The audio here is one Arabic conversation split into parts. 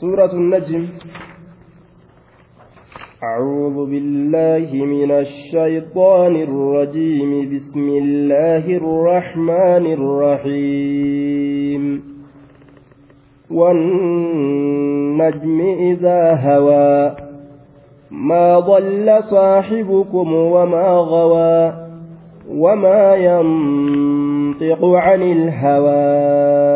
سورة النجم. أعوذ بالله من الشيطان الرجيم. بسم الله الرحمن الرحيم. والنجم إذا هوى ما ضل صاحبكم وما غوى وما ينطق عن الهوى.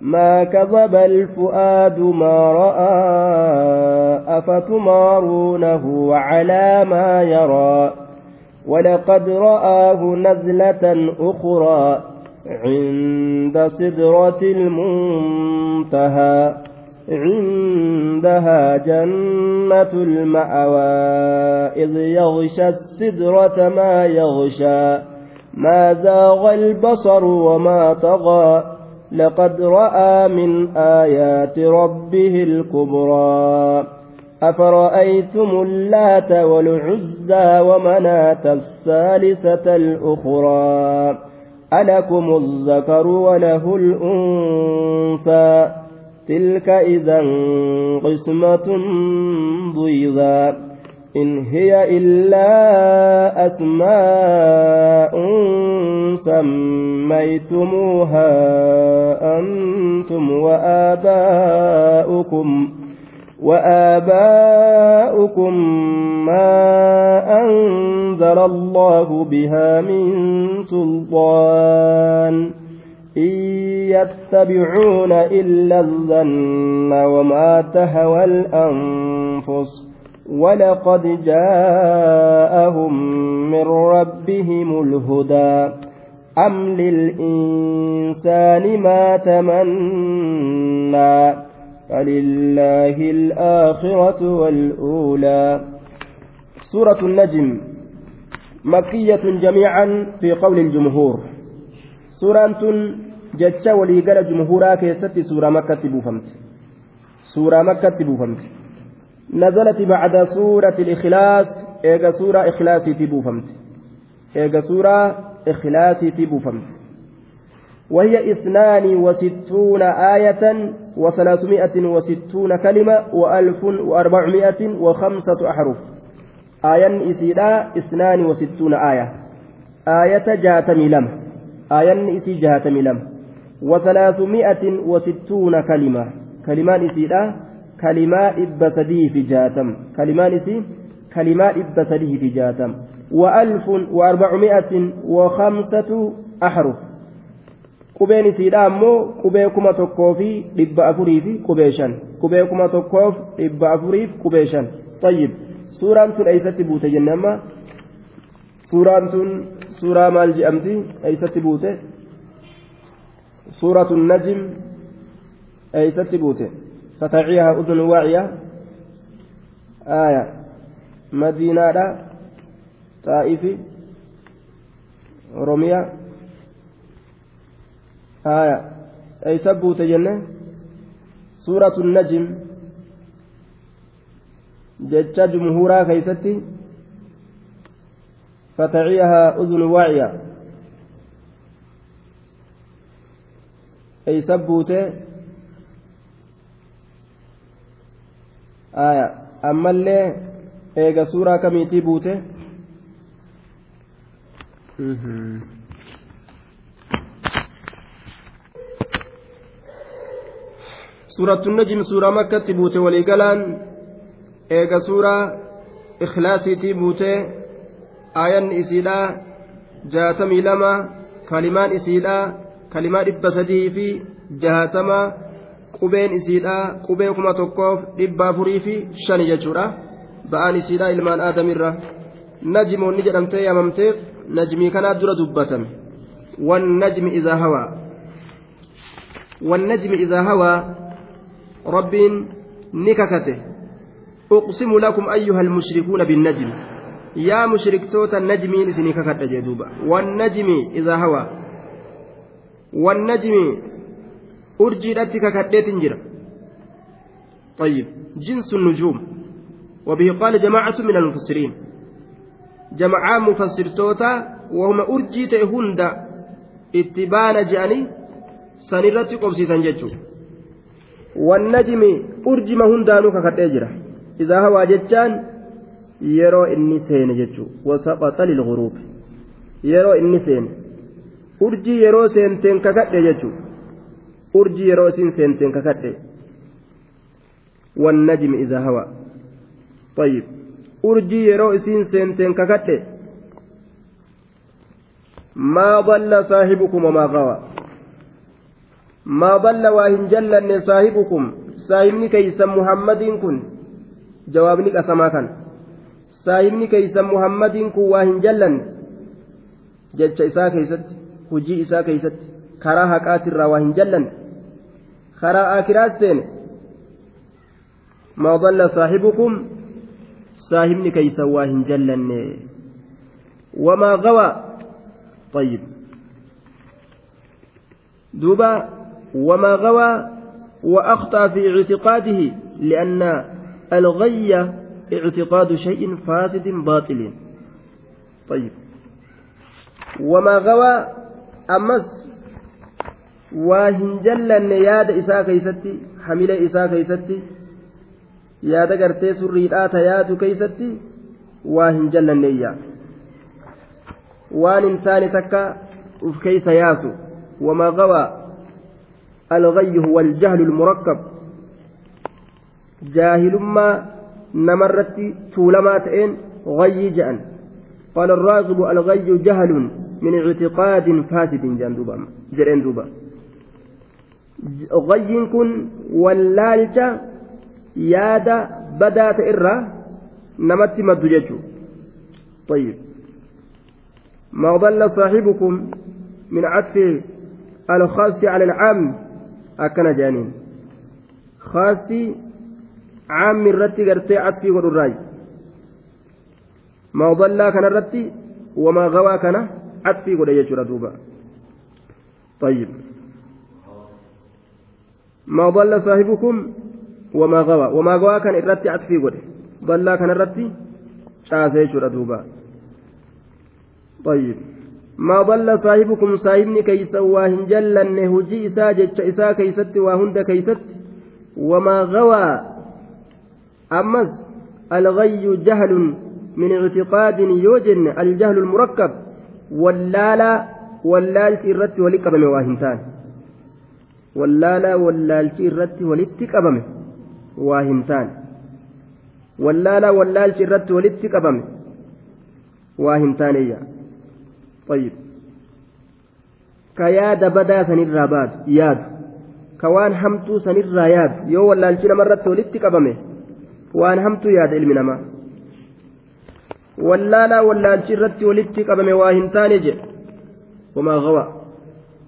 ما كذب الفؤاد ما رأى أفتمارونه على ما يرى ولقد رآه نزلة أخرى عند سدرة المنتهى عندها جنة المأوى إذ يغشى السدرة ما يغشى ما زاغ البصر وما طغى. لقد رأى من آيات ربه الكبرى. أفرأيتم اللات والعزى ومناة الثالثة الأخرى؟ ألكم الذكر وله الأنثى. تلك إذا قسمة ضيضى إن هي إلا أسماء سميتموها أنتم وآباؤكم وآباؤكم ما أنزل الله بها من سلطان. إن يتبعون إلا الظن وما تهوى الأنفس. ولقد جاءهم من ربهم الهدى. أم للإنسان ما تمنى فلله الآخرة والأولى سورة النجم مكية جميعا في قول الجمهور. سورة جتشا وليقال جمهورا كيست سورة مكة بوفمت سورة مكة بوفمت نزلت بعد سورة الإخلاص إيجا سورة إخلاصي تبوفمت. إيجا سورة إخلاصي تبوفمت وهي اثنان وستون آية وثلاثمائة وستون كلمة وألف وأربعمائة وخمسة أحرف. آية إسيدا اثنان وستون آية. آية جاتمي لم. آية إسي جاتمي لم. وثلاثمائة وستون كلمة. كلمان إسيدا sadii fi jaatam kalimaan isii kalimaa dhibba sadii fi jaatam وألف وأربعمائة وخمسة أحرف dhibba afurii fi qubee shan qubee kuma tokkoof dhibba afuriif qubee shan tayyib suuraan tun eeysatti buute jenne amma suuraan tun suuraa maal jedhamti eeysatti buute suuratu najim eeysatti buute فتعيها أذن واعية آية مدينة طائف روميا آية أي سبوا تجنة سورة النجم جتشا جمهورا كيستي فتعيها أذن واعية. أي سبوت ammallee eega suuraa kamiitii buute suuratun najim suuraa makkatti buute waliigalaan eega suuraa ikhlaasiitii buute aayanni isiidhaa jaatamii lama kalimaan isiidhaa kalimaa dhibba sadii fi jahatama qubeen isiidha qubee kuma tokkoof dhibba afurii fi shani jechuudha. Ba'aan isiidha ilmaan aadamirra najmoonni jedhamtee yaamamteef kanaa dura dubbatame wannajmi idaa hawaa wannajmi idaa hawaa rabbiin ni kakate. أقسم لكم أيها المشركون بالنجم يا مشركتوتا النجم سني ككد جدوبا والنجم إذا هوى والنجم أرجي لتك كديت جرا طيب جنس النجوم وبه قال جماعة من المفسرين جماعة مفسر توتا وهم أرجي تهند اتبان جاني سنرتي قبسيتا ججو والنجم أرجي ما هندانو ككدي إذا هوى جتان yeroo inni seene jechuudha wasaqaxa lilguruub yeroo inni seene urjii yeroo seenteen kakadhe jechuudha urjii yeroo isiin seenteen kakadhe wannajmi idaa hawa طيب urjii yeroo isiin seenteen kakadhe maa ضل صاحبكم وما غوى ما ضل واهن جلن صاحبكم صاحبني كيس محمد كن jawaabni qasamaa kan saahibni keeysan muhammadiin kun waa hin jallanne jecha isaa keeysatti hujii isaa keeysatti karaa haqaatirraa waa hin jallanne karaa akiraas seene maa dalla saahibukum saahibni keeysan waa hin jallanne wamaa gawaa طيب دوبا وما غوى وأخطأ في اعتقاده لأن الغي اعتقاد شيء فاسد باطل طيب وما غوى أمس واهن جلن ياد إساء كيستي حمل إساء كيستي yaada gartee surriidhaa tayaatu keeysatti waa hin jallanneyya waan hin taane takka uf keeysa yaasu wamaa gawaa algayyu huwa aljahlu almurakkab jaahilummaa namarratti tuulamaa ta'een ghayyii je'an qaala arraaqibu alghayyu jahlun min ictiqaadin faasidin jedheen duuba غيين كن واللالجة yaada badaa ta'e irraa namatti maddu jechuudha. طيب ما ضل صاحبكم من عطف الخاص على العام أكن جانين خاصي عام الرتي قرتي عطفي والراي ما ضل كان الرتي وما غوى كان عطفي قد يجرى طيب ما ضل صاحبكم wamaa gawaa wamaa gawaa kan irratti atfii godhe ballaa kan irratti caasee jechuudha duuba طيب. ما ضل صاحبكم صاحبني كيس واهن جلن هجي إسا جتش إسا كيست واهند كيست وما غوى أمس الغي جهل من اعتقاد يوجن الجهل المركب واللالا واللالت الرت ولقبم واهنتان واللالا واللالت الرت ولتقبمه waa hin taane wallaalaa wallaalchi irratti walitti qabame waa hin taaneyya طيب ka yaada badaa sanirraa baadu yaadu ka waan hamtuu sanirraa yaadu yoo wallaalchi namarratti walitti qabame waan hamtuu yaada ilmi namaa wallaalaa wallaalchi irratti walitti qabame waa hin taane jedhe wamaa gawa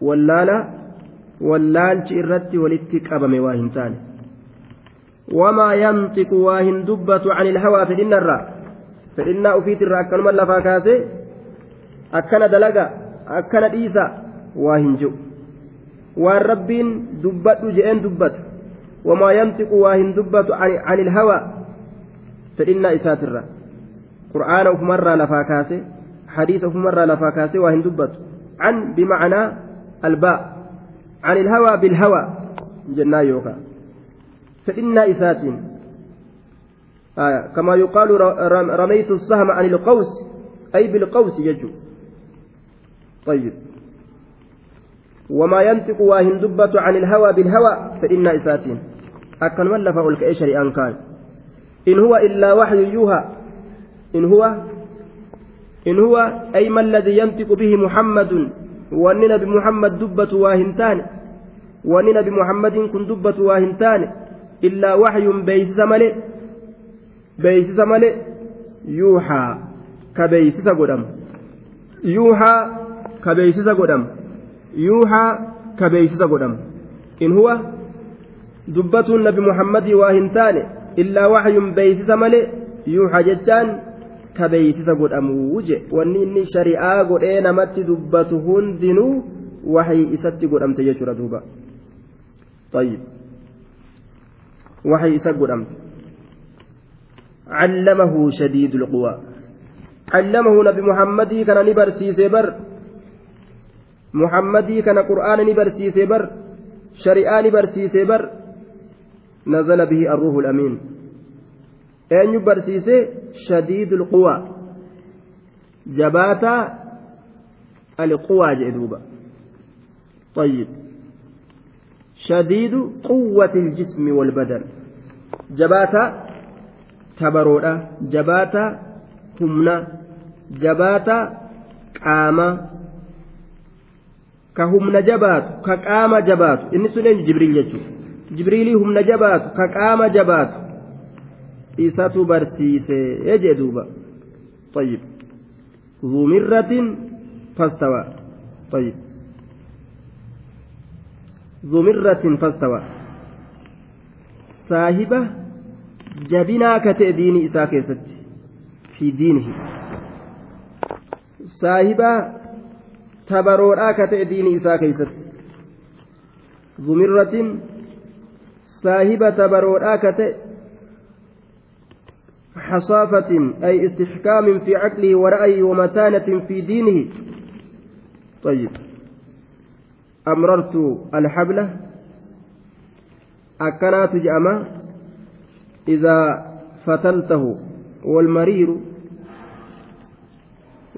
wallaalaa wallaalchi irratti walitti qabame waa hin taane وما ينطق واهن دبة عن الهوى في النرى فإن أفيت الرا أكن من لفا كاسي. أكن دلقا أكن ديسا. واهن جو. وان ربين دبت جئين دبت وما ينطق واهن دبة عن, الهوى فإن إسات الرا قرآن أف مرة لفا كاسي. حديث أف مرة لفا كاسي. واهن دبت عن بمعنى الباء. عن الهوى يوكا فإنا إسات آية. كما يقال رميت السهم عن القوس أي بالقوس يجو. طيب. وما ينطق واهن دبة عن الهوى بالهوى فإنا إسات أكن ولف الكأشر أن كان. إن هو إلا وحي يوها إن هو إن هو أي ما الذي ينطق به محمد وأننا بمحمد دبة واهنتان وأننا بمحمد كن دبة واهنتان illaa waxyuun beeysisa malee beeysisa malee yuuxaa ka beeysisa godhamu yuuxaa ka beeysisa godhamu yuuxaa ka beeysisa godhamu in huwa dubbatuun nabi muhammadii waa hin taane illaa waxyun beeysisa malee yuuxa jechaan ka beeysisa godhamuu je wanni inni shari'aa godhee namatti dubbatu hundinuu waxii isatti godhamte jechuudha duuba طيب وحي إسا قدمت علمه شديد القوى. علمه نبي محمد كان نبرسيسي بر محمدي كان قرآن نبرسيسي بر شريعة نبرسيسي بر نزل به الروح الأمين. أن يبرسيسي شديد القوى. جباتا القوى جئدوبا. طيب. شديد قوة الجسم والبدن جباتا تبرودا جباتا humna jabaata qaama ka humna jabaatu ka qaama jabaatu inni sun eenyu jibriil jechuudha jibriilii humna jabaatu ka qaama jabaatu isatu barsiisee jee duuba طيب ذو مرة فاستوى طيب ذو فاستوى. صاحبة جبنا كتئديني إساء كيستي في دينه. صاحبا تبرورا كتئ دين إساء كيست. ذمرة صاحب تبرورا كتئ حصافة أي استحكام في عقله ورأيه ومتانة في دينه. طيب. أمررت الحبلة أكنات جأما إذا فتلته والمرير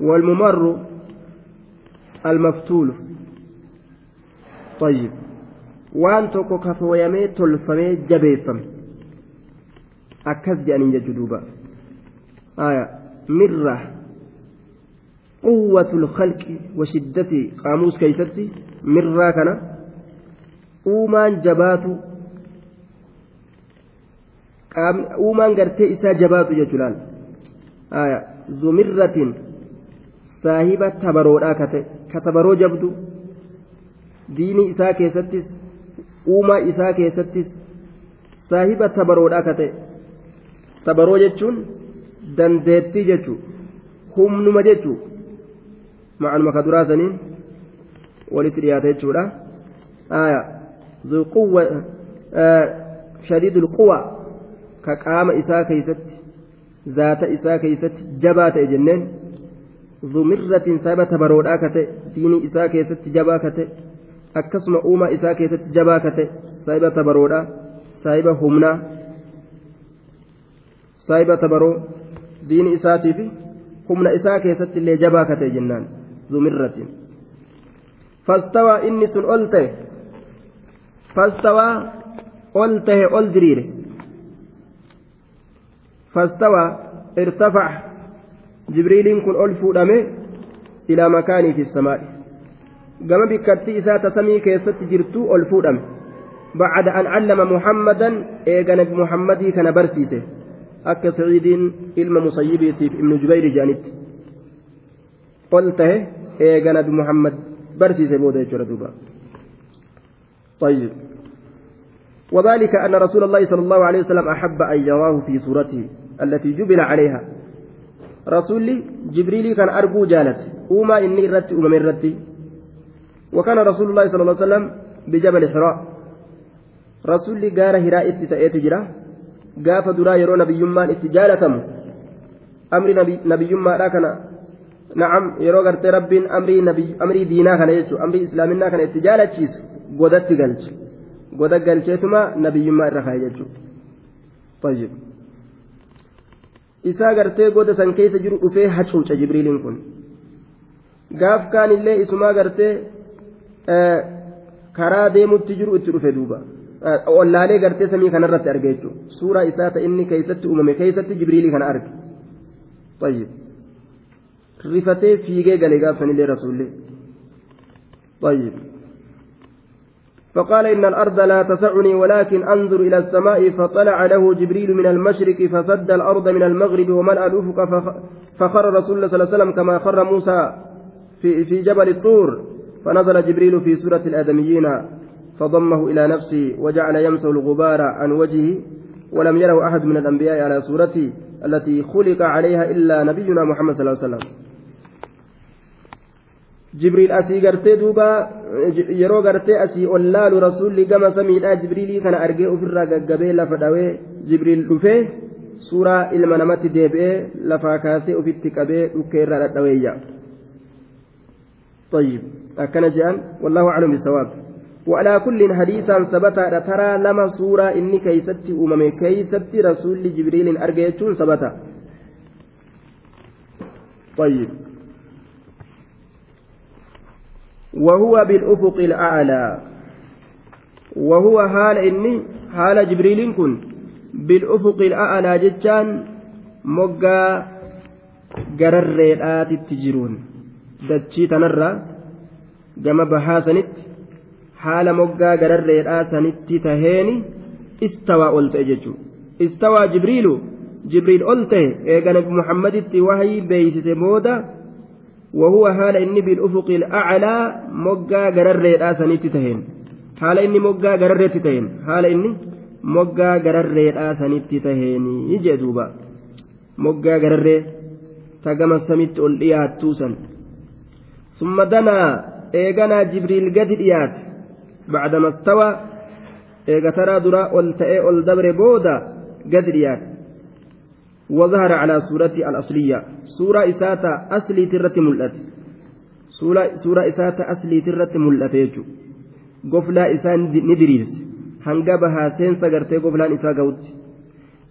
والممر المفتول طيب kafooyamee tolfamee jabeeffame akkas jedhaniin jechu duuba aya mirra quwwatu lkhalqi wa shiddati qaamuus keeysatti mirraa kana uumaan jabaatu uumaan gartee isaa jabaatu jechu laal? Aya zumirratin saahiba tabaroodhaa ka tabaroo jabdu diinii isaa keessattis uumaa isaa keessattis saahiba tabaroodhaa kate. Tabaroo jechuun dandeettii jechuu humnuma jechuu ma'anuma ka duraa saniin walitti dhiyaata jechuudha shadiidul quwa ka qaama isaa keeysatti zaata isaa keeysatti jabaa ta'e jenneen zumirratiin saahiba tabaroodhaa kate diinii isaa keessatti jabaa kate akkasuma uumaa isaa keessatti jabaa kate saahiba tabaroodhaa saahiba humnaa saahiba tabaroo diini isaatii fi humna isaa keessatti illee jabaa kate jennaan zumirratiin sun ol ta'e fastawaa ol tahe ol diriire fastawaa irtafac jibriiliin kun ol fuudhame ilaa makaanii fi samaa'i gama bikkattii isaa tasamii keessatti jirtuu ol fuudhame بعد أن علم محمدا إيجا نبي محمدي كان برسيسه أكا سعيد إلما مصيبي ابن جبير جانت قلت إيجا نبي محمد برسيسه بودا يجرى طيب وذلك أن رسول الله صلى الله عليه وسلم أحب أن يراه في صورته التي جبل عليها. رسول جبريل كان أرجو جالت. وما إني رت وما رتي. وكان رسول الله صلى الله عليه وسلم بجبل حراء. رسول قال هراء اتتأيت جرا. قاف درا يرون نبي يمان اتجالتم أمر نبي, نبي يمان كان نعم yeroo gartee rabbiin amrii diinaa kana jechuun amrii islaaminaa kana itti jaalachiisu godatti galche goda galcheetuma nabiyyummaa irra kaa'e jechuudha. isaa gartee goda san keessa jiru dhufee hacuuca jibriiliin kun gaaf kaan illee isumaa gartee karaa deemutti jiru itti dhufe duuba ollaalee gartee samii kanarratti arge jechuudha suuraa isaa ta inni keessatti uumame keessatti jibriilii kana arge طيب rifatee fiigee galee gaaf sanillee rasuullee طيب فقال إن الأرض لا تسعني ولكن أنظر إلى السماء فطلع له جبريل من المشرق فسد الأرض من المغرب وملأ الأفق فخر رسول الله صلى الله عليه وسلم كما خر موسى في, في جبل الطور فنزل جبريل في سورة الآدميين فضمه إلى نفسه وجعل يمسه الغبار عن وجهه ولم يره أحد من الأنبياء على صورته التي خلق عليها إلا نبينا محمد صلى الله عليه وسلم yeroo gartee asii ol laalu rasuulli gama samiidhaa jibriilii kana argee ofirraa gaggabee lafa dhawee jibriil dhufee suuraa ilma namatti deebi'ee lafaa kaasee ofitti qabee dhukkee irraa dhadhaweeyya طيب أكن جان والله أعلم بالصواب وعلى كل حديثا ثبت ترى لما سورة إني كيست أمم كيست رسول جبريل أرجيتون ثبت طيب وهو بالأفق الأعلى وهو حال إني حال جبريل كن بالأفق الأعلى جتان مقا قرريدات التجرون دتشي تنرى جما بحاسنت حال مقا قرريدات سنت تهيني استوى قلت أججو استوى جبريل جبريل قلت إيقنا محمد وهي بيت مودا وهو حال إني بالأفق الأعلى مقا قرر آسانيت تهين. حال إني مقا قرر تهين. حال إني مقا قرر آسانيت تهين. يجي دوبا. مقا قرر تقم السميت الإيات توسا ثم دنا إيقنا جبريل قد الإيات بعدما استوى إيقا درا ألتئي ألدبر بودا قد الإيات وظهر على سورة الأصلية سورة إساتة أصلي ترة ملأت سورة, سورة إساتة أصلي ترة ملأت يجو قفلا إسان ندريس هنقبها سين سقرتي قفلان إسا قوت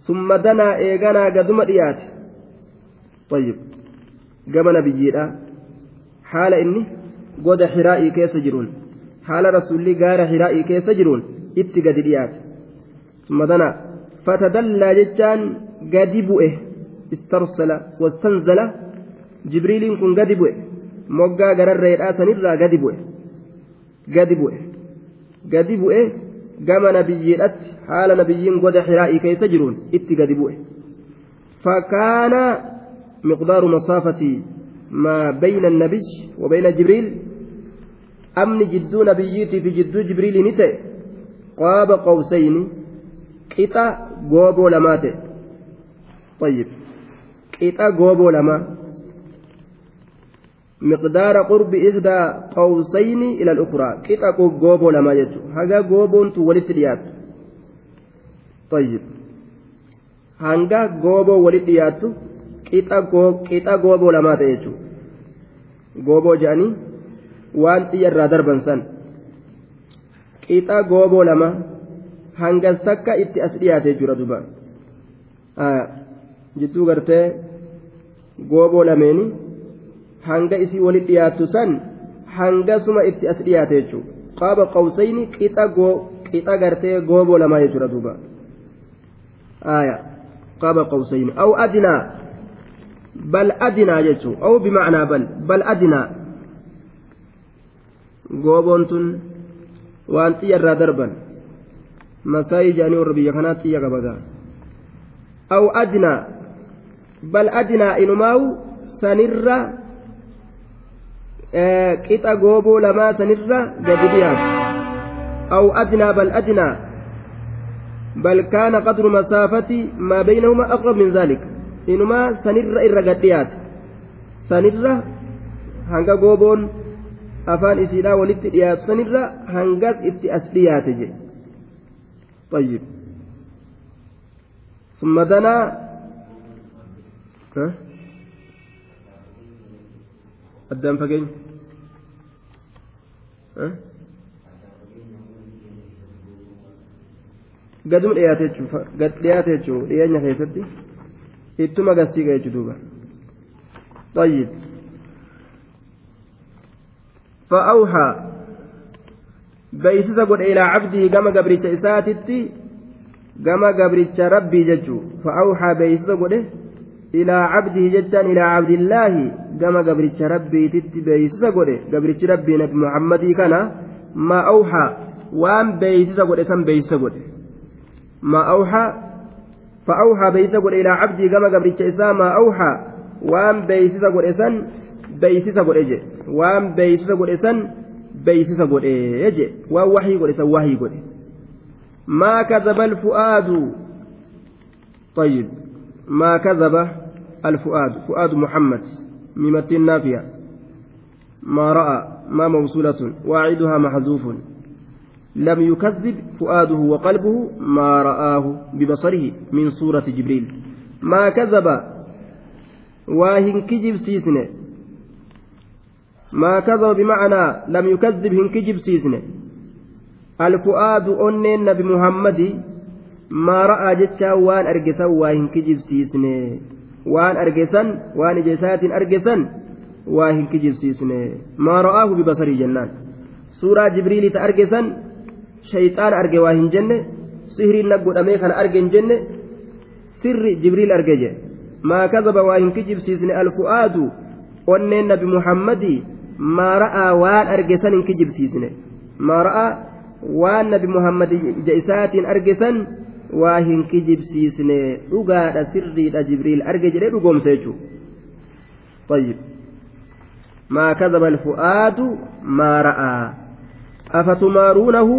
ثم دنا إيغانا قدم ريات طيب قام نبينا حال إني قد حرائي كيس جرون حال رسولي قال حرائي كيس جرون اتقد ريات ثم دنا فتدلى جتان jibriiliin kun gadi bu'e moggaa gararreedhaa sanirraa gadi bu'e gadi bu'e gadi bu'e gama nabiyyiidhatti haala nabiyyiin goda xiraa'ii keessa jiruun itti gadi bu'e فكان مقدار مسافة ما بين النبي وبين جبريل أمن جدو نبيتي في جدو جبريل نتئ قاب قوسين قطع قوبو لماته طيب قطع قوبو لما مقدار قرب إحدى قوسين إلى الأخرى قطع قوبو لما يجو هذا قوبون تولد اليات طيب hanga gooboo walit dhiyaattu qixa gooboo lamaa ta'e jechuudha gooboo jedhanii waan xiyya irraa darban san qixa gooboo lama hangas takka itti as dhiyaate jechuudha duba jidduu gartee gooboo lameeni hanga isii walit dhiyaattu san hangasuma itti as dhiyaate jechuudha qaaba qawsayni qixa gartee gooboo lamaa jechuudha duba. آية قاب قوسين أو أدنى بل أدنى جتو أو بمعنى بل بل أدنى غوبونتون مساي جاني وربي يغبغا أو أدنى بل أدنى إنماو سنرة قطع غوبو لما سنرة جديديات أو أدنى بل أدنى بل كان قدر مسافة ما بينهما أقرب من ذلك إنما سنر إرقديات سنر هنگا غوبون أفان إسيرا ولت إيات سنر هنگاس إت أسليات جي طيب ثم دنا ها قدام فقين ها jechuudha gad dhiyaate jechuudha dhiyeenya keessatti ittuma garsiiga jechuudha duuba طيب فأوحى بيسس قد إلى عبده كما قبرت إساتتي كما قبرت ربي ججو فأوحى بيسس قد إلى عبده ججان إلى عبد الله كما قبرت ربي تتي بيسس قد قبرت ربي نبي محمد كان ما أوحى وأن بيسس قد سم بيسس قد ما أوحى فأوحى بيسا قل إلى عبدي كما قبرت إسا ما أوحى وام بيسا قل إسان بيسا قل إجي وام بيسا قل إسان بيسا قل إجي ووحي قل إسان وحي قل ما كذب الفؤاد طيب ما كذب الفؤاد فؤاد محمد ميمة النافية ما رأى ما موصولة واعدها محذوف لم يكذب فؤاده وقلبه ما رآه ببصره من صورة جبريل ما كذب واهن كجب سيسنه ما كذب بمعنى لم يكذب هن كجب سيسنة. الفؤاد أنين نبي محمد ما رأى جتشا وان أرجسا واهن كجب سيسنة. وان أرجسا وان جسات أرجسا واهن كجب سيسنة. ما رآه ببصره جنان. سورة جبريل تأرجسا shayxaan arge waa hin jenne sihriin na godhamee kana arge hin jenne sirri jibriil arge je maa kadaba waa hin kijibsiisne alfu'aadu onneen nabi muhammadii maa ra'aa waan arge san hin kijibsiisne. Maa ra'aa waan nabi muhammad ija isaatiin arge san waa hin kijibsiisne. Dhugaadha sirriidha jibriil arge jedhee dhugoomse jechuudha. Tayyib. Maa kadaba alfu'aadu maa ra'aa afatumaaruunahu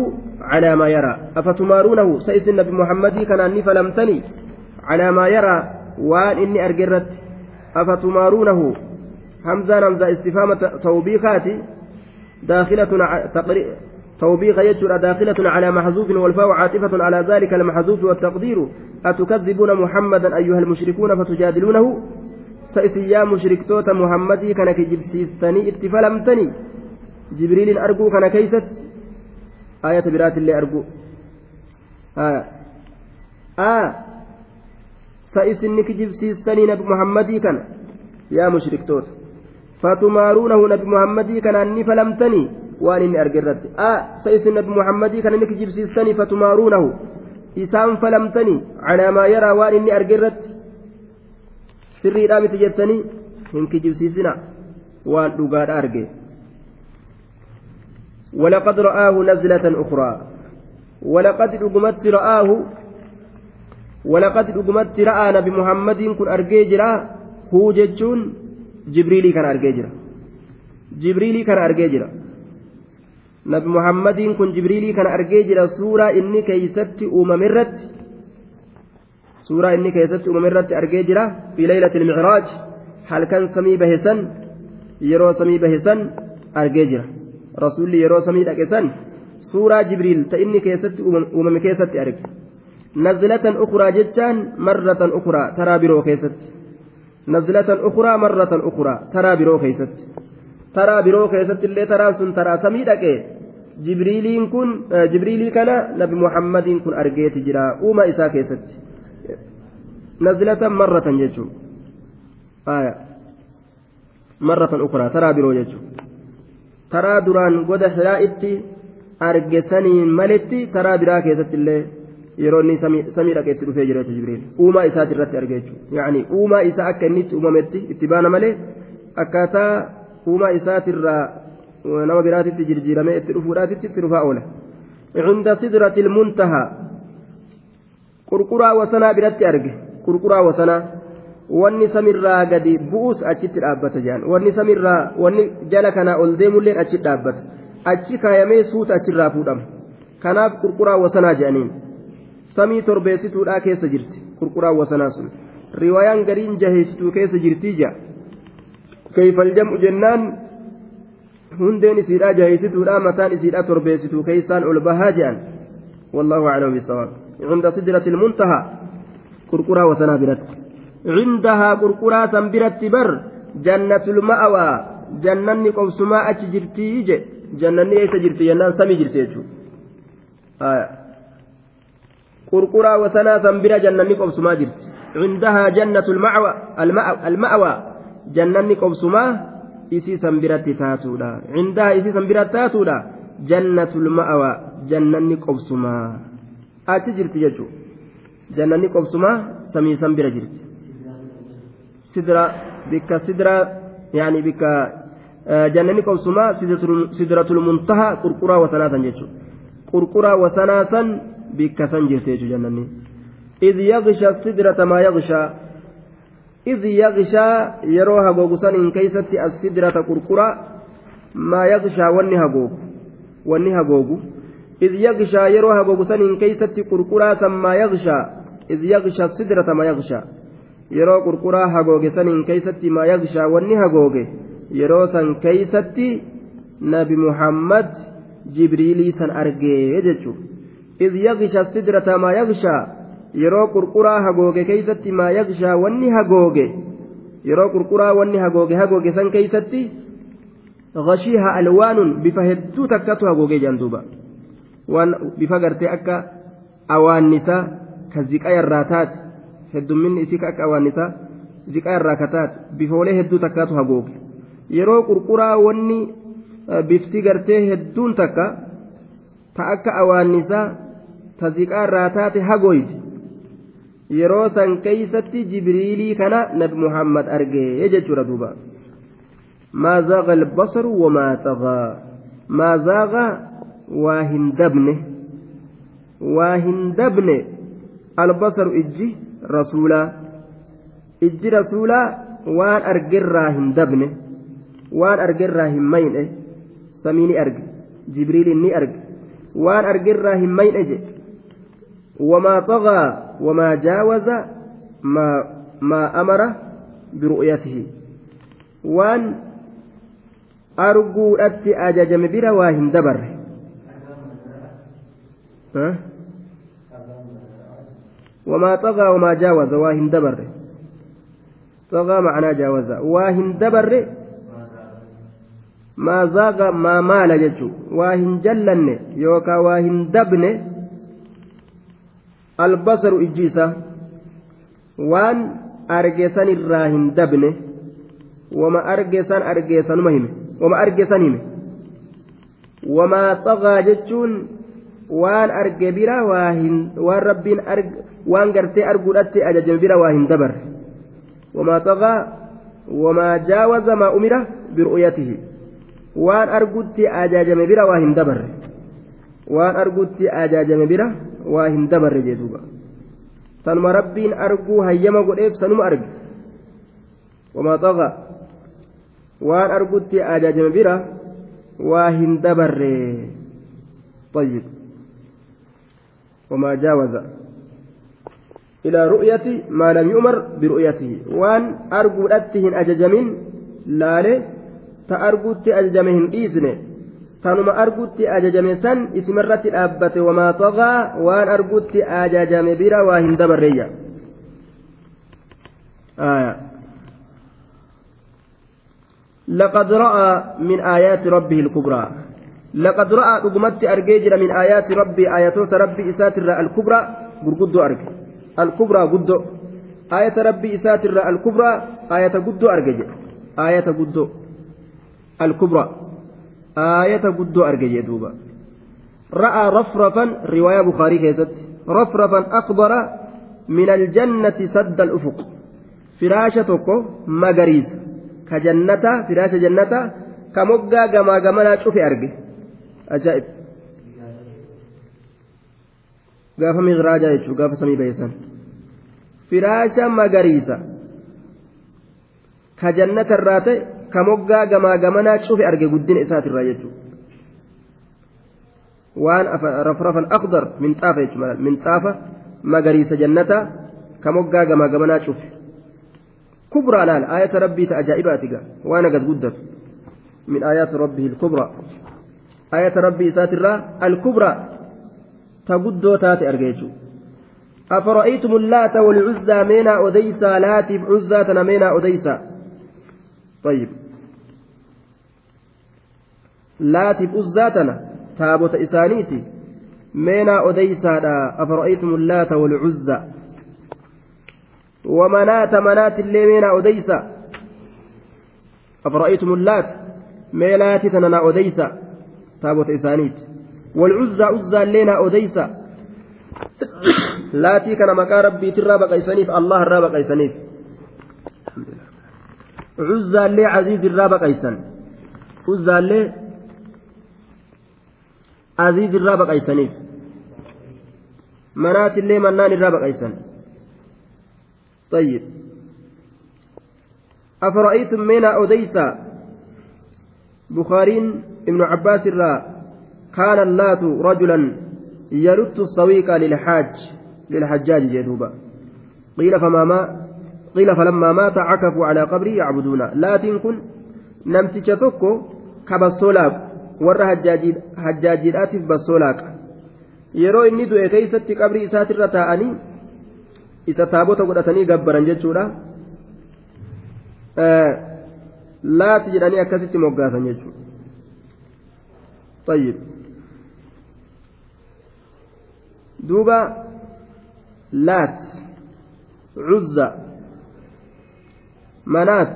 calaa maa yaraa afatumaaruunahu sa isin nabi muhammadii kanaan ni falamtanii? Calaa maa yaraa waan inni arge irratti. Afatumaaruunahu همزة همزة استفهام توبيخاتي داخلة توبيخ يجر داخلة على محذوف والفاء عاطفة على ذلك المحذوف والتقدير. أتكذبون محمدا أيها المشركون فتجادلونه؟ سيس يا مشركتوت محمدي كان كجبسيستني اتفلمتني. جبريل أرجو كان كيست. آية برات اللي أرجو. آه آه. سئسني كجب سيستني نبي محمدي كان. يا فتمارونه نبي محمدي كان أني فلمتني. وأن إني أرجرت. آه سئسن نبي محمدي كان إني كجب سيستني فتمارونه إسام فلمتني. على ما يرى وأن إني أرجرت. sirrii dhaamiti jettanii hin kijibsiisina waan dhugaadha arge ولقد رآه نزلة أخرى. ولقد رقمت رآه. ولقد رقمت رأى نبي محمد. كن أرجيجرا هو جتشون. جبريلي كان أرجيجرا جبريلي كان أرجيجرا نبي محمد كن جبريلي كان أرجيجرا سورة إني كيست أممرت سورة إني كيست أممرت أرجيجرا في ليلة المعراج هل كان سمي بهسن يرو سمي بهسن yeroo samii dhaqe san suuraa jibriil ta inni keessatti uumame keessatti arge. Nazlatan ukuraa jechaan marratan ukuraa taraa biroo keessatti. Nazlatan ukuraa marratan ukuraa taraa biroo keessatti taraa biroo keessatti illee taraan sun taraa samii dhaqe jibriiliin kun jibriilii kana nabi muhammadiin kun argeeti jira uuma isaa keessatti nazlatan marratan jechuun marratan ukuraa taraa biroo jechuun. taraa duraan goda hiraa itti argesaniin maletti taraa biraa keessatti illee yeroo inni samii dhaqee itti dhufee jira jechuudha jibriil. Uumaa isaati irratti arge jechuudha. Yaani uumaa isaa akka inni itti uumametti itti baana malee akkaataa uumaa isaatirraa uh, nama biraatitti jirjiirame itti dhufuudhaatitti itti dhufaa oola. Cunda sidratil muntahaa qurquraa wasanaa biratti arge. Qurquraa wasanaa. Wanni samirraa gadi bu'us achitti dhaabbata jedhan wanni samirraa wanni jala kanaa ol deemulleen achitti dhaabbata. Achi kaayamee suuta achirraa fuudhama. Kanaaf qurquraa wasanaa jedhaniin. Samii torbeessituudhaa keessa jirti qurquraa wasanaa sun riwaayaan gariin jaheessituu keessa jirtii jaa keeyfal jam'u jennaan hundeen isiidhaa jaheessituudhaa mataan isiidhaa torbeessituu keeysaan ol bahaa jedhan والله أعلم بالصواب عند سدرة المنتهى قرقرا وسنا برت عندها قرقرا سنبرت بر جنة المأوى جنني قوسما أتش جرتي جي جنني أيس جرتي جنان سمي جرتي آية قرقرا وسنا سنبرا جنني قوسما جرت عندها جنة المأوى المأوى جنني قوسما إسي سنبرت تاتولا عندها إسي سنبرت تاتولا جنة المأوى جنني قوسما أتش جرتي جتو جنني قوسما سمي سنبرا جرتي. sidira bikka sidira yaani bikka jannani qobsumaa sidiratul muntaha qurquraa wasanaa san jechuudha qurquraa wasanaa san bikka san jirte jechuudha jannanni idh yagsha sidrata maa yagshaa idh yagshaa yeroo hagoogu saniin keeysatti as sidrata qurquraa maa yagshaa wanni hagoogu wanni hagoogu idh yagshaa yeroo hagoogu saniin keeysatti qurquraa san maa yagshaa إذ يغشى السدرة ما يغشى yeroo qurquraa hagooge saniin keeysatti maa yagshaa wanni hagooge yeroo san keeysatti nabi muhammad jibriilii san argee jechu iz yagsha sidrata maa yagshaa yeroo qurquraa hagooge keeysatti maa yagshaa wanni hagooge yeroo qurquraa wanni hagooge hagooge san keeysatti غشيها ألوان بفهدو تكتو هagooge jaan duuba waan bifa gartee akka awaannisa ka ziqaa irraa taate heddumminni isii ka akka awaannisaa ziqaa irraa kataate bifoolee hedduu takkaatu hagooge yeroo qurquraa wanni bifti gartee hedduun takka ta akka awaannisaa ta ziqaa irraa taate hagoyti yeroo san keeysatti jibriilii kana nabi muhammad argee jechuudha duuba maa zaaga albasaru wamaa xagaa maa zaaga waa hin dabne waa hin dabne albasaru ijji rasuulaa ijji rasuulaa waan argerraa hin dabne waan argerraa hin mayne samii ni arge jibriiliin ni arge waan argerraa hin mayne je wamaa طغى wamaa jaawaza maa maa amara biru'yatihi waan arguudhatti ajajame bira waa hin dabarre وما طغى وما جاوز واهن دبر طغى معناه جاوز واهن دبر ما زاغ ما مال جتشو واهن جلن يوكا واهن دبن البصر إجيسا وان أرجسن الراهن دبن وما أرجسن أرجسن مهم وما أرجسن هم وما طغى جتشون waan arge bira waan rabbiin waan gartee arguudhatti ajajame bira waa hin dabarre wamaa xaqaa wamaa jaawaza maa umira biru'yatihi waan argutti ajajame bira waa hin dabarre waan argutti ajajame bira waa hin dabarre jeeduuba tanuma rabbiin arguu hayyama godheef sanuma arge wamaa xaqaa waan argutti ajajame bira waa hin dabarre طيب وما جاوز إلى رؤية ما لم يؤمر برؤيته وان أرجو أتهن أججمين لالي تأرجوت أججمهن إذنه tanuma argutti ajajame san isimarratti dhaabbate wamaa togaa waan argutti ajajame bira waa hin dabarreeyya. لقد رأى من آيات ربه الكبرى لقد رأى رقمت أرجيجر من آيات ربي آيات ربي إساتر الكبرى قرقد أرجي الكبرى قد آية ربي إساتر الكبرى آية قد أرجي آية قد الكبرى aayata guddoo arge jee duuba. Ra'aa rafrafan riwaayaa bukaarii keessatti. Rafrafan akbara min aljannati sadda ufuq. Firaasha tokko magariisa. Ka jannata firaasha jannata ka moggaa gamaa gamanaa cufe arge. Ajaa'ib. Gaafa miqraajaa jechuun gaafa samii baheessan firaasha magariisa. Ka jannata irraa ta'e ka moggaa gamaa gamanaa cufe arge guddina isaatirraa jechuudha waan rafrafan aqdar minxaafa jechuudha minxaafa magariisa jannata ka moggaa gamaa gamanaa cufe kubraa laal ayata rabbii ta waan agas guddatu min aayaati rabbihi ilkubraa ayata rabbii isaatirraa alkubraa ta guddoo taate argeechu أفرأيتم اللات والعزى مينا أديسا لاتف عزى تنمينا أديسا طيب لاتف عزى تنا تابوت إسانيتي مينا أديسا أفرأيتم اللات والعزى ومنات منات اللي مينا أديسا أفرأيتم اللات ميلاتي تننا أديسا taabota isaaniiti walcuzzaa uzzaan leenaa odeysa laatii kana maqaa rabbiitirraa baqaysaniif allah irraa baqaysaniif cuzzaallee aziiz irraa baqaysan uzzaallee aziiz irraa baqaysaniif manaatillee mannaan irraa baqaysan طيب. أفرأيتم مينا أوديسا بخارين ابن عباس الرا كان اللات رجلا يلت السويق للحاج للحجاج جدوبا. قيل فما ما قيل فلما مات عكفوا على قبره يعبدون. لا تنكن نمتش توكو كبسولاك. Warra hajjaajiidhaatiif bassooláqa yeroo inni du'e keeysatti qabrii isaatirra taa'anii isa taabota godhatanii gabbaran jechuudha laati jedhanii akkasitti moggaasan jechuudha طيب دوبا لات عزة منات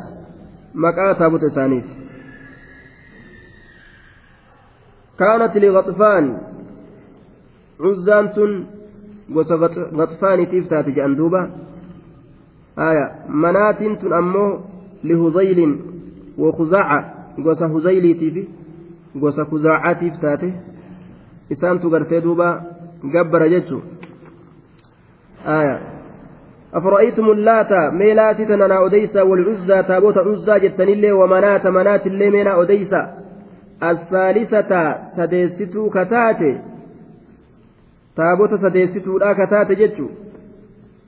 مقا تابوت ثانيت كانت لغطفان عزان تن gosa غطفانitiif taate jedhan duuba aya manaatiin tun ammoo lihuzaylin wakuzaaca gosa huzayliitiifi gosa kuzaacatiif taate isaantu gartee duuba gabbara jechu aya أفرأيتم اللات ميلات تنانا أديسا والعزى تابوت عزى جتن الله ومنات منات الله مينا أديسا الثالثة سديستو كتاتي taate jechuun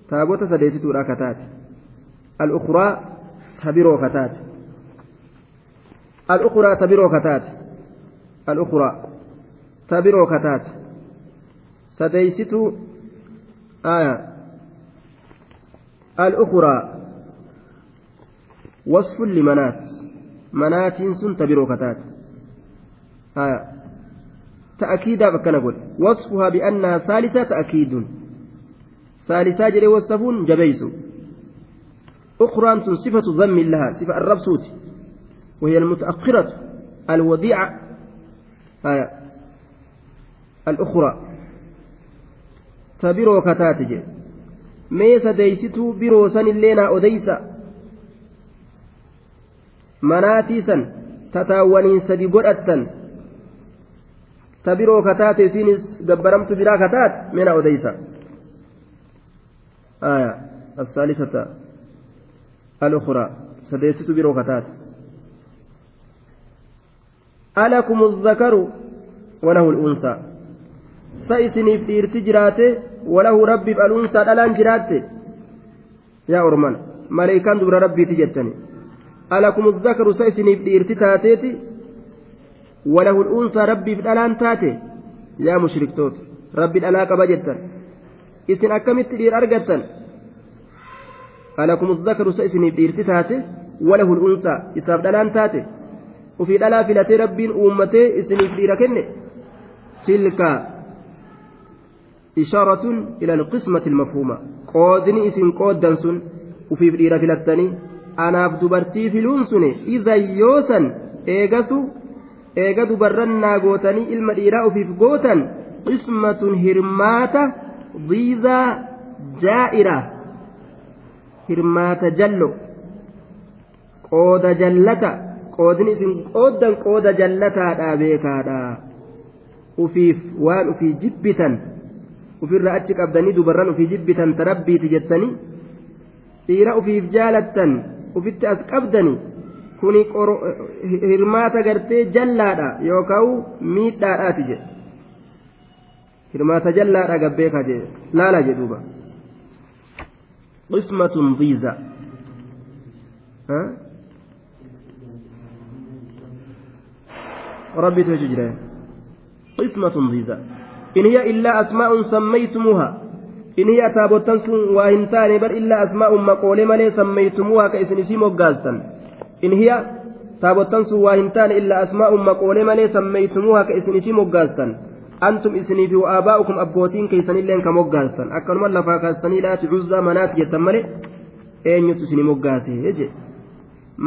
taabota sadeessituudha ka taate al-ukuraa tabiroo ka taate al-ukuraa tabiroo ka taate al-ukuraa tabiroo ka taate sadeessituu al-ukuraa wasfun limanaat manaatiin sun tabiroo ka taate تأكيدا فكنا قول. وصفها بأنها ثالثة تأكيد. ثالثة جري وصفون جبيس أخرى صفة ضم لها صفة الربسوت وهي المتأخرة الوديعة. آية. الأخرى. تبرو كتاتج ميسا ديستو برو سن اللينا أديسا مناتي سن تتاونين سدي قرأتن. Ta biroo kataate isiinis gabbaramtu biraa kataate mina odeysa. آية الثالثة الأخرى سديست برو كتات ألكم الذكر وله الأنثى سيسني في ارتجراته وله ربي الأنثى الآن جراته يا أرمان ملائكان دبر ربي تجتني ألكم الذكر سيسني في ارتتاتيتي وله الأنثى ربي في الألان تاتي. يا مشركتوت ربي الألا قبا جتا إسن أكمت دير أرقتا ألكم الذكر سيسني دير تاتي وله الأنثى إساب الألان تاتي. وفي الألا فلتي ربي أمتي إسني دير كني تلك إشارة إلى القسمة المفهومة. قودني إسن قودا سن. وفي دير فلتني أنا دبرتي في لونسني إذا يوسن إيغسو eega dubarrannaa gootanii ilma dhiiraa ofiif gootan qismatun hirmaata diizaa jaa'ira. Hirmaata jallo. Qooda jallata. Qoodni isin qooddan qooda jallataadhaa beekaadha ufiif waan ufii jibbitan. Ufirra achi qabdanii dubarran ufii jibbitan tarabbiiti jettanii dhiira ufiif jaalattan ufitti as qabdanii kuni hirmaata gartee jallaadha yookaan miidhaadhaati jedhe hirmaata jallaadha gabbeeka jedhe laala jedhuuba qismatun dhiiza ربي تجري قسمة ضيزة إن هي إلا أسماء سميتموها إن هي تابوتان وإنتان بل إلا أسماء مقولة ملي سميتموها كإسن سيمو قاسا taabottan sun waa hin taane illaa asmaa'un maqoolee malee sammeeytumuuha ka isinifii moggaastan antum isiniifi waabaa'ukum abbootiin keeysanilleen ka moggaastan akkanuma lafaa kaastanii laati cuzzaa manaati jettan malee eenyutu isini moggaase je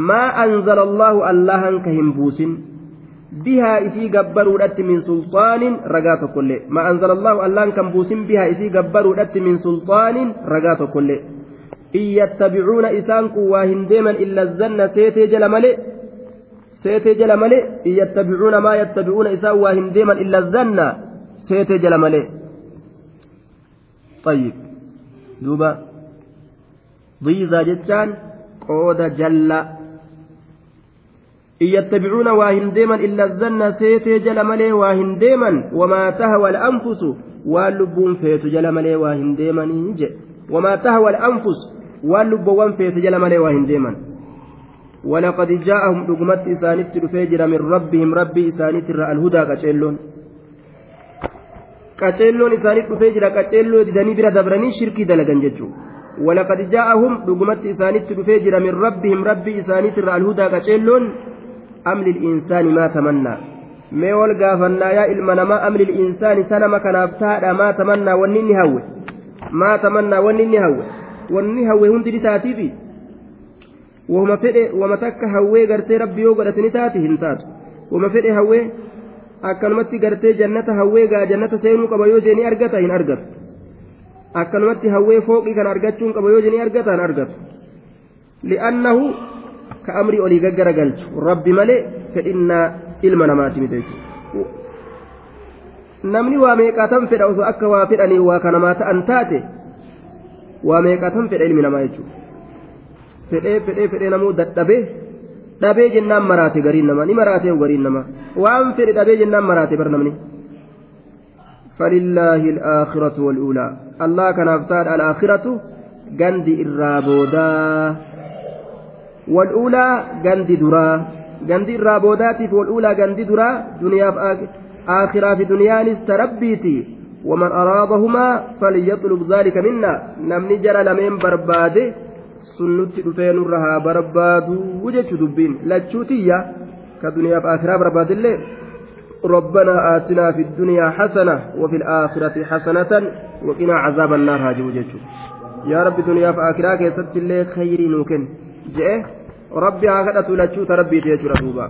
maa anzala allaahu allahan ka hin buusin bihaa isii gabbaruudhatti min sulxaanin ragaa tokkollee maa anzala allaahu allahan kan buusin bihaa isii gabbaruudhatti min sulxaanin ragaa tokkollee kun waa hin deeman illa zanna seetee jala malee seetee jala malee in yattabicuuna maa yattabicuuna isaan waa hin deeman illa zanna seetee jala malee طيب دوبا ضيزا جتان قود جل إن يتبعون واهن ديما إلا الظن سيتي جل ملي واهن ديما وما تهوى الأنفس واللبون فيت جل ملي واهن ديما وما تهوى الأنفس واللبون فيت جل ملي واهن ديما ولقد جاءهم رقمت إسانت رفيجر من ربهم ربي إسانت الهدى dhufee jira qaceelloo didanii bira dabranii shirkii dalagan jechuudha walaqad jaa'ahum dhugumatti isaanitti dhufee jira min rabbihim rabbii isaaniitirra alhudaa qaceelloon amli insaani maa tamannaa mee wal gaafannaa yaa ilma namaa amli insaani sanama kanaaf taadha maa tamannaa wanni inni hawwe maa tamannaa wanni inni hawwe wanni hawwe hundi ni taatiifi? Wama fedhe wama takka hawwee gartee rabbi yoo godhatini taati? Hin taatu. Wama fedhe hawwee akkanumatti gartee jannata hawwee gaa jannata seenuu qaba yoo jeni argata? Hin argatu. Akkanumatti hawwee fooqii kana argachuun qaba yoo jeni argata? Hin argatu. Li'annahu ka amrii olii gaggara galchu rabbi malee fedhinnaa ilma namaati mite namni waa meeqaatan fedha osoo akka waa fedhanii waa kanamaa ta'an taate waa meeqaatan fedha ilmi namaa jechuudha fedhee fedhee fedhee namuu dadhabee dhabee jennaan maraate gariin namaa ni maraatee gariin namaa waan fedhe dhabee jennaan maraate bar namni فلله الآخرة والأولى الله كان أفتاد الآخرة قندي الرابودا والأولى قندي درا قندي الرابودات والأولى قندي درا دنيا آخرة في دنيا نستربيتي ومن أرادهما فليطلب ذلك منا. نمني جرى لمن برباده sunnutti dhufee nurra haa barbaaduu jechu dubbiin lachuutiyya ka duniyaaf akiraa barbaadillee ربنا آتنا في الدنيا حسنة وفي الآخرة حسنة وقنا عذاب النار. هاجو جيتشو يا رب دنيا في آخرة كيست الله خير نوكن. جئ. ربي هكذا تلتشو تربي تيجو ربوبا.